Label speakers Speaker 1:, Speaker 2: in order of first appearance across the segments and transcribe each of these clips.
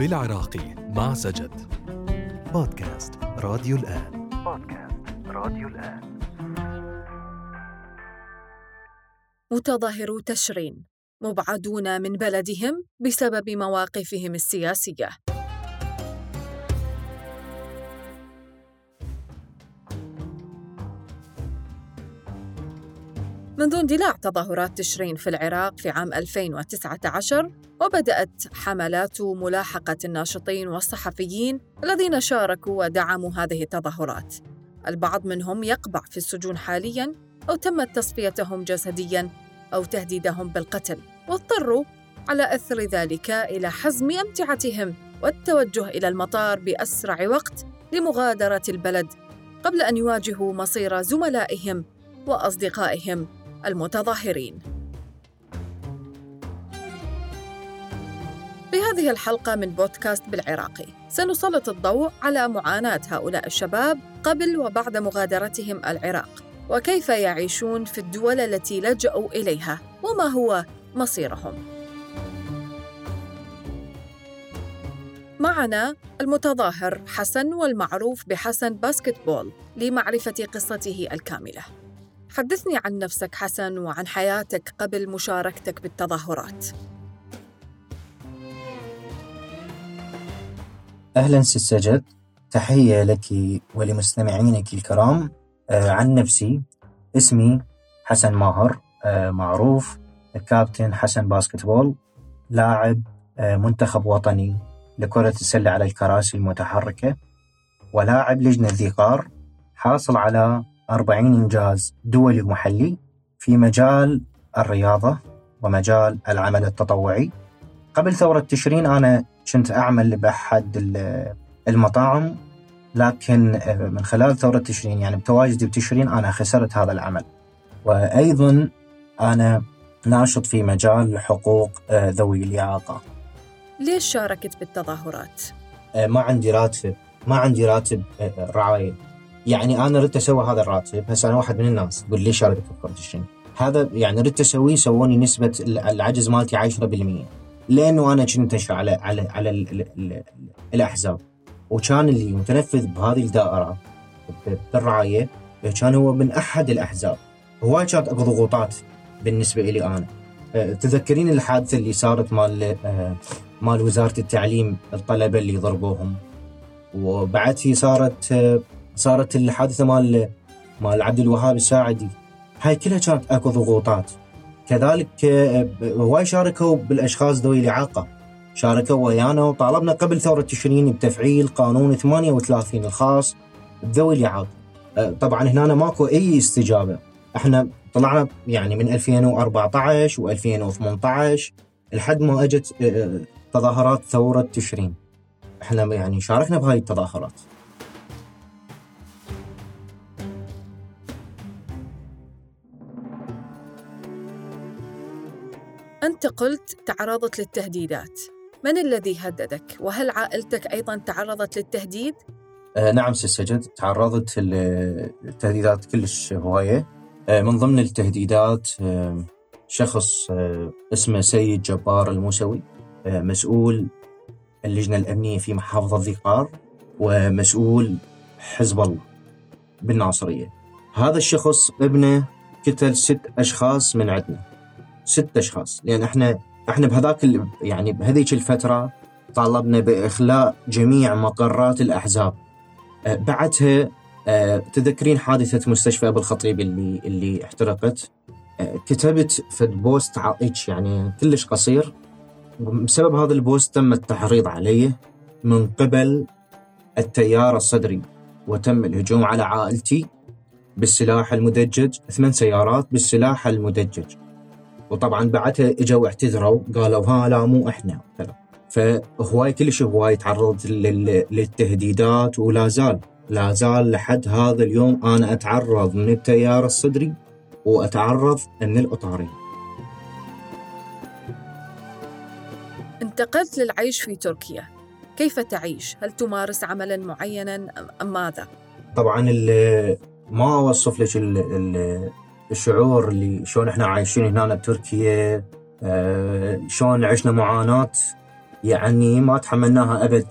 Speaker 1: بالعراقي مع سجد.
Speaker 2: بودكاست راديو الآن.
Speaker 3: بودكاست راديو الآن.
Speaker 4: متظاهرو تشرين. مبعدون من بلدهم بسبب مواقفهم السياسية. منذ اندلاع تظاهرات تشرين في العراق في عام 2019 وبدأت حملات ملاحقة الناشطين والصحفيين الذين شاركوا ودعموا هذه التظاهرات. البعض منهم يقبع في السجون حالياً أو تمت تصفيتهم جسدياً أو تهديدهم بالقتل، واضطروا على أثر ذلك إلى حزم أمتعتهم والتوجه إلى المطار بأسرع وقت لمغادرة البلد قبل أن يواجهوا مصير زملائهم وأصدقائهم المتظاهرين. في هذه الحلقة من بودكاست بالعراقي سنسلط الضوء على معاناة هؤلاء الشباب قبل وبعد مغادرتهم العراق وكيف يعيشون في الدول التي لجأوا إليها وما هو مصيرهم. معنا المتظاهر حسن والمعروف بحسن باسكتبول لمعرفة قصته الكاملة. حدثني عن نفسك حسن وعن حياتك قبل مشاركتك بالتظاهرات.
Speaker 5: أهلا سجد تحية لك ولمستمعينك الكرام. آه، عن نفسي اسمي حسن ماهر. آه، معروف كابتن حسن باسكتبول لاعب آه، منتخب وطني لكرة السلة على الكراسي المتحركة ولاعب لجنة ذيقار حاصل على 40 إنجاز دولي ومحلي في مجال الرياضة ومجال العمل التطوعي. قبل ثورة تشرين أنا كنت أعمل بأحد المطاعم لكن من خلال ثورة تشرين يعني بتواجدي بتشرين أنا خسرت هذا العمل. وأيضا أنا ناشط في مجال حقوق ذوي الإعاقة.
Speaker 4: ليش شاركت بالتظاهرات؟
Speaker 5: ما عندي راتب ما عندي راتب رعاية. يعني أنا ردت أسوي هذا الراتب هسه أنا واحد من الناس تقول ليش شاركت في الكومبتيشن هذا يعني ردت أسويه سووني نسبة العجز مالتي 10% لأنه أنا كنت انشر على على على ال ال ال الأحزاب. وكان اللي متنفذ بهذه الدائرة بالرعاية كان هو من أحد الأحزاب. هواي كانت اكو ضغوطات بالنسبة لي أنا. تذكرين الحادثة اللي صارت مال مال وزارة التعليم الطلبة اللي ضربوهم؟ وبعد في صارت صارت الحادثة مال مال عبد الوهاب الساعدي. هاي كلها كانت أكو ضغوطات. كذلك هواي شاركوا بالأشخاص ذوي الإعاقة. شاركوا ويانا وطالبنا قبل ثورة تشرين بتفعيل قانون 38 الخاص بذوي الإعاقة. طبعا هنا ماكو أي استجابة. إحنا طلعنا يعني من 2014 و2018 لحد ما أجت تظاهرات ثورة تشرين إحنا يعني شاركنا بهاي التظاهرات.
Speaker 4: قلت تعرضت للتهديدات من الذي هددك؟ وهل عائلتك أيضا تعرضت للتهديد؟
Speaker 5: آه نعم سجد تعرضت للتهديدات كلش هواية آه من ضمن التهديدات آه شخص آه اسمه سيد جبار الموسوي آه مسؤول اللجنة الأمنية في محافظة ذيقار ومسؤول حزب الله بالناصرية هذا الشخص ابنه قتل ست أشخاص من عندنا ست أشخاص. لأن إحنا إحنا بهذاك يعني بهذيك الفترة طالبنا بإخلاء جميع مقرات الأحزاب. أه بعدها أه تذكرين حادثة مستشفى أبو الخطيب اللي اللي احترقت. أه كتبت فد post يعني كلش قصير. بسبب هذا ال post تم التحريض علي من قبل التيار الصدري وتم الهجوم على عائلتي بالسلاح المدجج. ثمان سيارات بالسلاح المدجج. وطبعا بعدها إجوا اعتذروا قالوا ها لا مو إحنا فهواي كلش هواي تعرض للتهديدات ولا زال لا زال لحد هذا اليوم أنا أتعرض من التيار الصدري وأتعرض من الاطارين.
Speaker 4: انتقلت للعيش في تركيا، كيف تعيش؟ هل تمارس عملا معينا ام ماذا؟
Speaker 5: طبعا ما أوصف لك الشعور اللي شلون إحنا عايشين هنا بتركيا آه شلون عشنا معاناة يعني ما تحملناها أبد.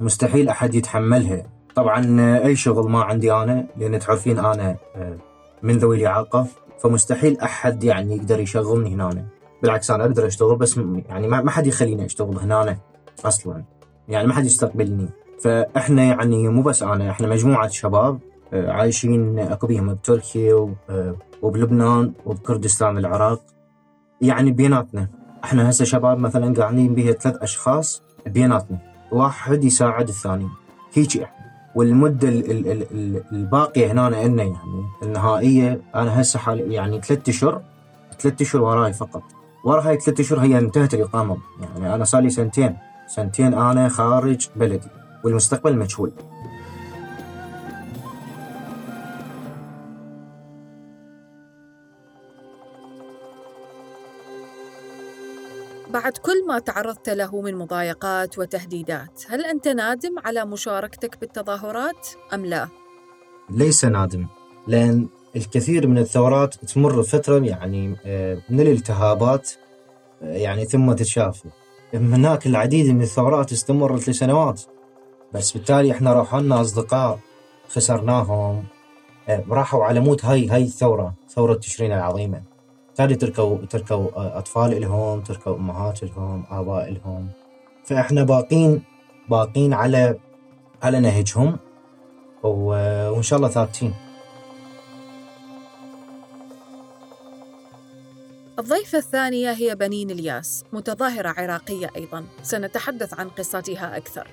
Speaker 5: مستحيل أحد يتحملها. طبعا أي شغل ما عندي أنا لأن تعرفين أنا آه، من ذوي الإعاقة فمستحيل أحد يعني يقدر يشغلني هنا بالعكس أنا أقدر أشتغل بس يعني ما حد يخليني أشتغل هنا أصلا. يعني ما حد يستقبلني. فإحنا يعني مو بس أنا إحنا مجموعة شباب عايشين بيهم بتركيا آه، وبلبنان وبكردستان العراق. يعني بيناتنا. إحنا هسه شباب مثلا قاعدين بيها ثلاث أشخاص بيناتنا. واحد يساعد الثاني. هيجي إحنا. والمدة ال- ال- ال- ال- الباقية هنا عندنا يعني. النهائية أنا هسه حال يعني ثلاث أشهر. ثلاث أشهر وراي فقط. ورا هاي ثلاث أشهر هي انتهت الإقامة. يعني أنا صار لي سنتين. سنتين أنا خارج بلدي. والمستقبل مجهول.
Speaker 4: بعد كل ما تعرضت له من مضايقات وتهديدات هل أنت نادم على مشاركتك بالتظاهرات أم لا؟
Speaker 5: ليس نادم لأن الكثير من الثورات تمر فترة يعني آه، من الالتهابات آه، يعني ثم تتشافى هناك العديد من الثورات استمرت لسنوات بس بالتالي إحنا راح لنا أصدقاء خسرناهم آه، راحوا على موت هاي هاي الثورة ثورة تشرين العظيمة بالتالي تركوا تركوا آه، أطفال إلهم تركوا أمهات إلهم آباء إلهم. فإحنا باقين باقين على على نهجهم و- وإن شاء الله ثابتين.
Speaker 4: الضيفة الثانية هي بنين الياس متظاهرة عراقية أيضا. سنتحدث عن قصتها أكثر.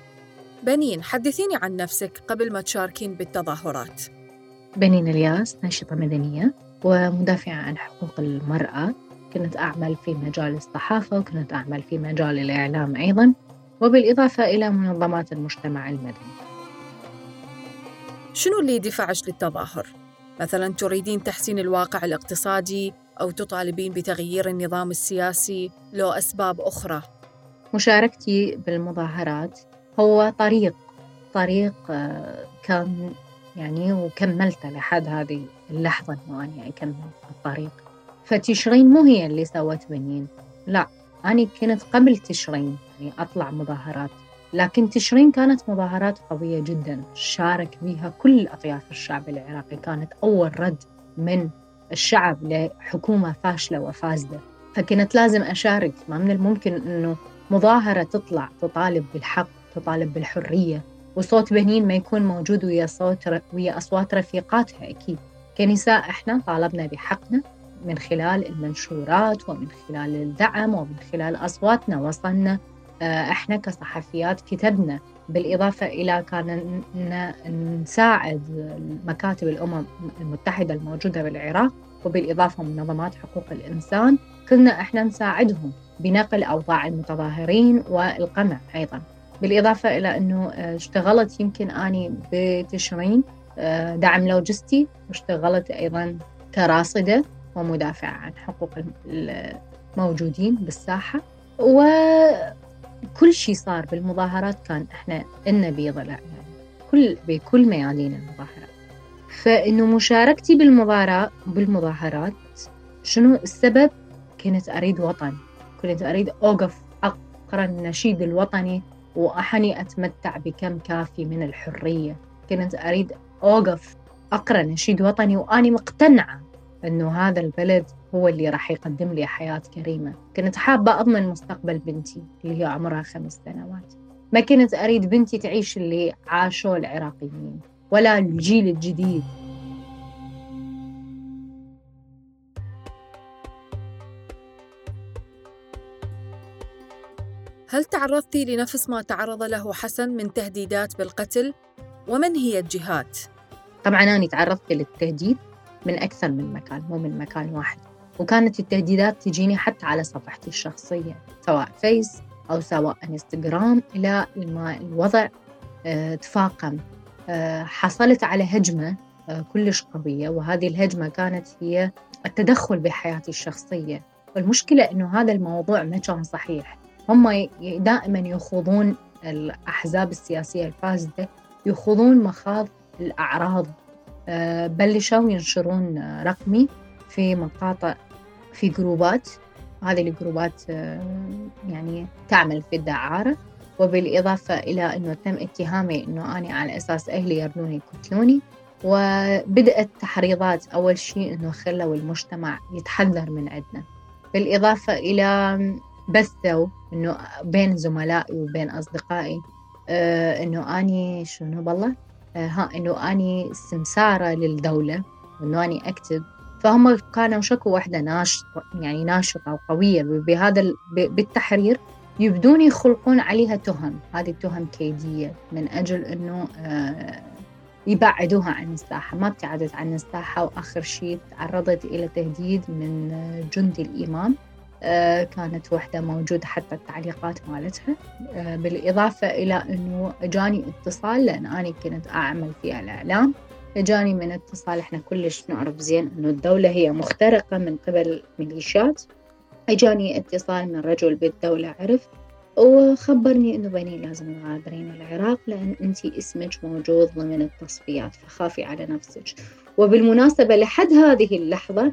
Speaker 4: بنين حدثيني عن نفسك قبل ما تشاركين بالتظاهرات.
Speaker 6: بنين الياس ناشطة مدنية. ومدافعة عن حقوق المرأة. كنت أعمل في مجال الصحافة وكنت أعمل في مجال الإعلام أيضا وبالإضافة إلى منظمات المجتمع المدني.
Speaker 4: شنو اللي دفعش للتظاهر؟ مثلا تريدين تحسين الواقع الاقتصادي أو تطالبين بتغيير النظام السياسي لو أسباب أخرى؟
Speaker 6: مشاركتي بالمظاهرات هو طريق طريق آه، كان يعني وكملته لحد هذه اللحظة أنا أكمل الطريق فتشرين مو هي اللي سوت بنين. لا أنا كنت قبل تشرين يعني أطلع مظاهرات. لكن تشرين كانت مظاهرات قوية جدا. شارك بها كل أطياف الشعب العراقي. كانت أول رد من الشعب لحكومة فاشلة وفاسدة. فكنت لازم أشارك. ما من الممكن أنه مظاهرة تطلع تطالب بالحق تطالب بالحرية. وصوت بنين ما يكون موجود ويا صوت ويا أصوات رفيقاتها أكيد. كنساء إحنا طالبنا بحقنا من خلال المنشورات ومن خلال الدعم ومن خلال أصواتنا وصلنا آه، إحنا كصحفيات كتبنا. بالإضافة إلى كان نساعد مكاتب الأمم المتحدة الموجودة بالعراق وبالإضافة منظمات حقوق الإنسان كنا إحنا نساعدهم بنقل أوضاع المتظاهرين والقمع أيضا. بالإضافة إلى أنه آه، اشتغلت يمكن أني بتشرين دعم لوجستي واشتغلت أيضا كراصدة ومدافعة عن حقوق الموجودين بالساحة. وكل شيء صار بالمظاهرات كان إحنا إلنا بضلع يعني كل بكل ميادين المظاهرات. فإنه مشاركتي بالمظاهرات بالمظاهرات شنو السبب؟ كنت أريد وطن. كنت أريد أوقف أقرأ النشيد الوطني وأحني أتمتع بكم كافي من الحرية. كنت أريد أوقف أقرأ نشيد وطني وأني مقتنعة أنه هذا البلد هو اللي راح يقدم لي حياة كريمة كنت حابة أضمن مستقبل بنتي اللي هي عمرها خمس سنوات ما كنت أريد بنتي تعيش اللي عاشوا العراقيين ولا الجيل الجديد
Speaker 4: هل تعرضتِ لنفس ما تعرض له حسن من تهديدات بالقتل؟ ومن هي الجهات؟
Speaker 6: طبعا أنا تعرضت للتهديد من أكثر من مكان مو من مكان واحد. وكانت التهديدات تجيني حتى على صفحتي الشخصية سواء فيس أو سواء إنستغرام إلى ما الوضع آه، تفاقم. آه، حصلت على هجمة آه، كلش قوية وهذه الهجمة كانت هي التدخل بحياتي الشخصية. والمشكلة أنه هذا الموضوع ما كان صحيح. هم دائما يخوضون الأحزاب السياسية الفاسدة يخوضون مخاض الأعراض. آه، بلشوا ينشرون رقمي في مقاطع في جروبات. هذه الجروبات آه، يعني تعمل في الدعارة. وبالإضافة إلى أنه تم اتهامي أنه أنا على أساس أهلي يردوني يقتلوني. وبدأت تحريضات أول شيء أنه خلوا المجتمع يتحذر من عندنا بالإضافة إلى بثوا أنه بين زملائي وبين أصدقائي آه أنه أني شنو بالله؟ ها أنه أني سمسارة للدولة وأنه أني أكتب. فهم كانوا شكوا واحدة ناشطة يعني ناشطة وقوية بهذا بالتحرير. يبدون يخلقون عليها تهم. هذه التهم كيدية من أجل أنه آه يبعدوها عن الساحة. ما ابتعدت عن الساحة وآخر شيء تعرضت إلى تهديد من جندي الإمام آه، كانت وحدة موجودة حتى التعليقات مالتها. آه، بالإضافة إلى أنه جاني اتصال لأن أنا كنت أعمل في الإعلام. جاني من اتصال إحنا كلش نعرف زين إنه الدولة هي مخترقة من قبل ميليشيات. اجاني اتصال من رجل بالدولة عرف. وخبرني إنه بني لازم تغادرين العراق لأن أنت اسمك موجود ضمن التصفيات فخافي على نفسك. وبالمناسبة لحد هذه اللحظة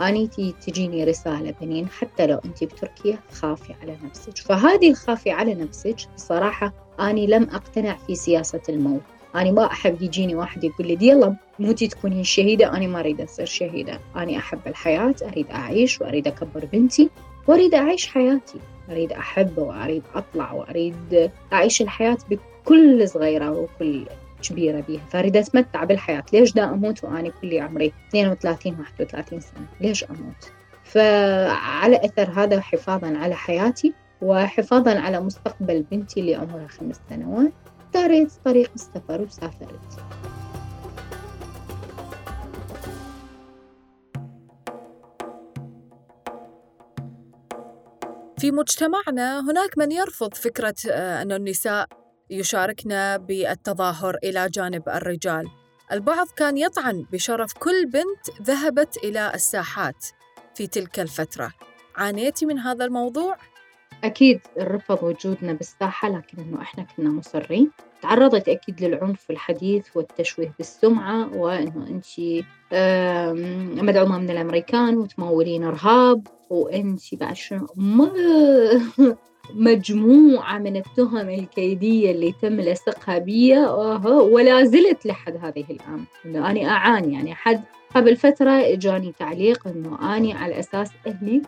Speaker 6: أني تجيني رسالة بنين حتى لو أنت بتركيا خافي على نفسك. فهذه الخافي على نفسك بصراحة أني لم أقتنع في سياسة الموت. أنا ما أحب يجيني واحد يقول لي يلا موتي تكونين شهيدة أنا ما أريد أصير شهيدة. أنا أحب الحياة أريد أعيش وأريد أكبر بنتي وأريد أعيش حياتي. أريد أحب وأريد أطلع وأريد أعيش الحياة بكل صغيرة وكل كبيرة بيها. فأريد أتمتع بالحياة. ليش دا أموت وأنا كل عمري؟ 32 31 سنة. ليش أموت؟ فعلى أثر هذا حفاظا على حياتي وحفاظا على مستقبل بنتي اللي عمرها خمس سنوات اختاريت طريق السفر وسافرت.
Speaker 4: في مجتمعنا هناك من يرفض فكرة آه، أن النساء يشاركن بالتظاهر إلى جانب الرجال. البعض كان يطعن بشرف كل بنت ذهبت إلى الساحات في تلك الفترة. عانيتي من هذا الموضوع؟
Speaker 6: أكيد رفض وجودنا بالساحة لكن إنه إحنا كنا مصرين. تعرضت أكيد للعنف الحديث والتشويه بالسمعة وإنه أنت مدعومة من الأمريكان وتمولين إرهاب وأنت بعد شنو مجموعة من التهم الكيدية اللي تم لصقها بي ولا زلت لحد هذه الآن. إنه أنا أعاني يعني حد قبل فترة إجاني تعليق إنه أني على أساس أهلي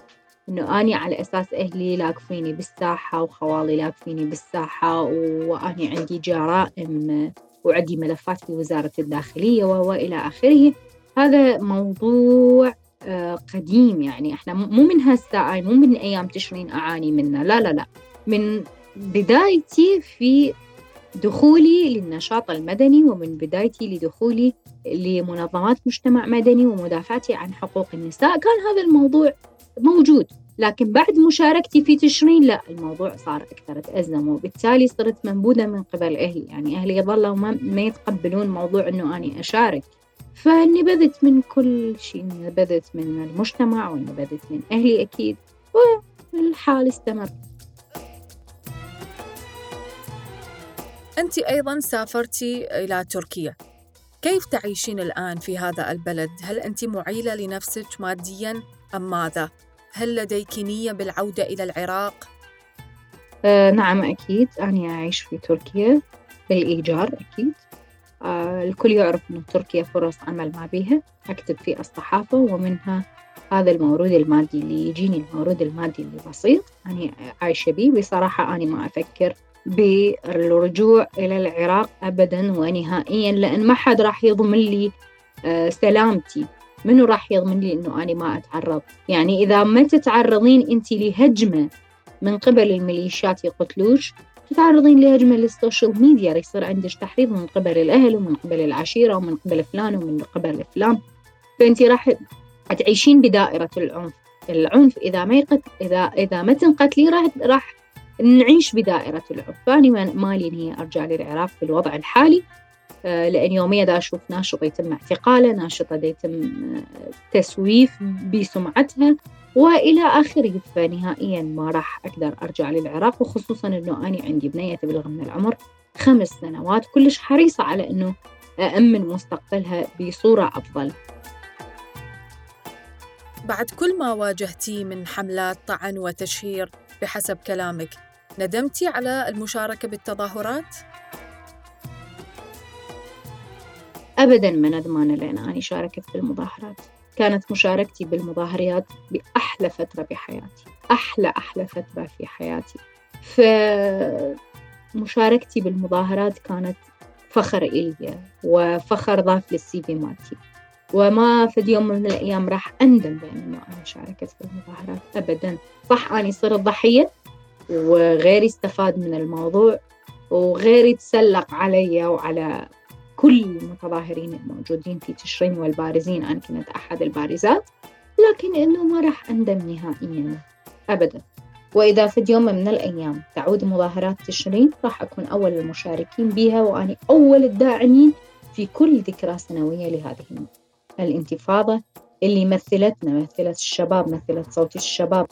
Speaker 6: إنه أني على أساس أهلي لاقفيني بالساحة وخوالي لاقفيني بالساحة وأني عندي جرائم وعندي ملفات في وزارة الداخلية وإلى آخره. هذا موضوع قديم يعني. إحنا مو من هالساعة مو من أيام تشرين أعاني منه لا لا لا. من بدايتي في دخولي للنشاط المدني ومن بدايتي لدخولي لمنظمات مجتمع مدني ومدافعتي عن حقوق النساء. كان هذا الموضوع موجود لكن بعد مشاركتي في تشرين لا الموضوع صار أكثر تأزم وبالتالي صرت منبوذة من قبل أهلي. يعني أهلي ظلوا ما, يتقبلون موضوع أنه أنا أشارك. فنبذت من كل شيء نبذت من المجتمع ونبذت من أهلي أكيد والحال استمر
Speaker 4: أنت أيضا سافرتي إلى تركيا كيف تعيشين الآن في هذا البلد؟ هل أنت معيلة لنفسك مادياً أم ماذا؟ هل لديك نية بالعودة إلى العراق؟
Speaker 6: آه نعم أكيد أنا أعيش في تركيا بالإيجار أكيد آه الكل يعرف أن تركيا فرص عمل ما بيها أكتب في الصحافة ومنها هذا المورود المادي اللي يجيني المورود المادي اللي بسيط. أنا عايشة بيه بصراحة أنا ما أفكر بالرجوع إلى العراق أبدا ونهائيا لأن ما حد راح يضمن لي آه سلامتي. منو راح يضمن لي إنه أنا ما أتعرض؟ يعني إذا ما تتعرضين انت لهجمة من قبل الميليشيات يقتلوش تتعرضين لهجمة للسوشيال ميديا يصير عندك تحريض من قبل الأهل ومن قبل العشيرة ومن قبل فلان ومن قبل فلان. فأنت راح تعيشين بدائرة العنف. العنف إذا ما يقت... إذا إذا ما تنقتلي راح راح نعيش بدائرة العنف. فأنا مالي إني أرجع للعراق في الوضع الحالي آه، لأن يوميا دا أشوف ناشطة يتم اعتقاله ناشطة دا يتم آه، تسويف بسمعتها وإلى آخره فنهائيا ما راح أقدر أرجع للعراق وخصوصا أنه أنا عندي بنية تبلغ من العمر خمس سنوات كلش حريصة على أنه أأمن مستقبلها بصورة أفضل
Speaker 4: بعد كل ما واجهتيه من حملات طعن وتشهير بحسب كلامك ندمتي على المشاركة بالتظاهرات؟
Speaker 6: أبدا ما ندمانة لأن أنا شاركت بالمظاهرات كانت مشاركتي بالمظاهرات بأحلى فترة بحياتي أحلى أحلى فترة في حياتي. فمشاركتي بالمظاهرات كانت فخر إلي وفخر ضاف للسي في مالتي. وما في يوم من الأيام راح أندم بأن إنه أنا شاركت في المظاهرات أبدا. صح أني صرت ضحية وغيري استفاد من الموضوع وغيري تسلق علي وعلى كل المتظاهرين الموجودين في تشرين والبارزين أنا كنت أحد البارزات لكن إنه ما راح أندم نهائيا أبدا. وإذا في يوم من الأيام تعود مظاهرات تشرين راح أكون أول المشاركين بها وأنا أول الداعمين في كل ذكرى سنوية لهذه الانتفاضة اللي مثلتنا مثلت الشباب مثلت صوت الشباب.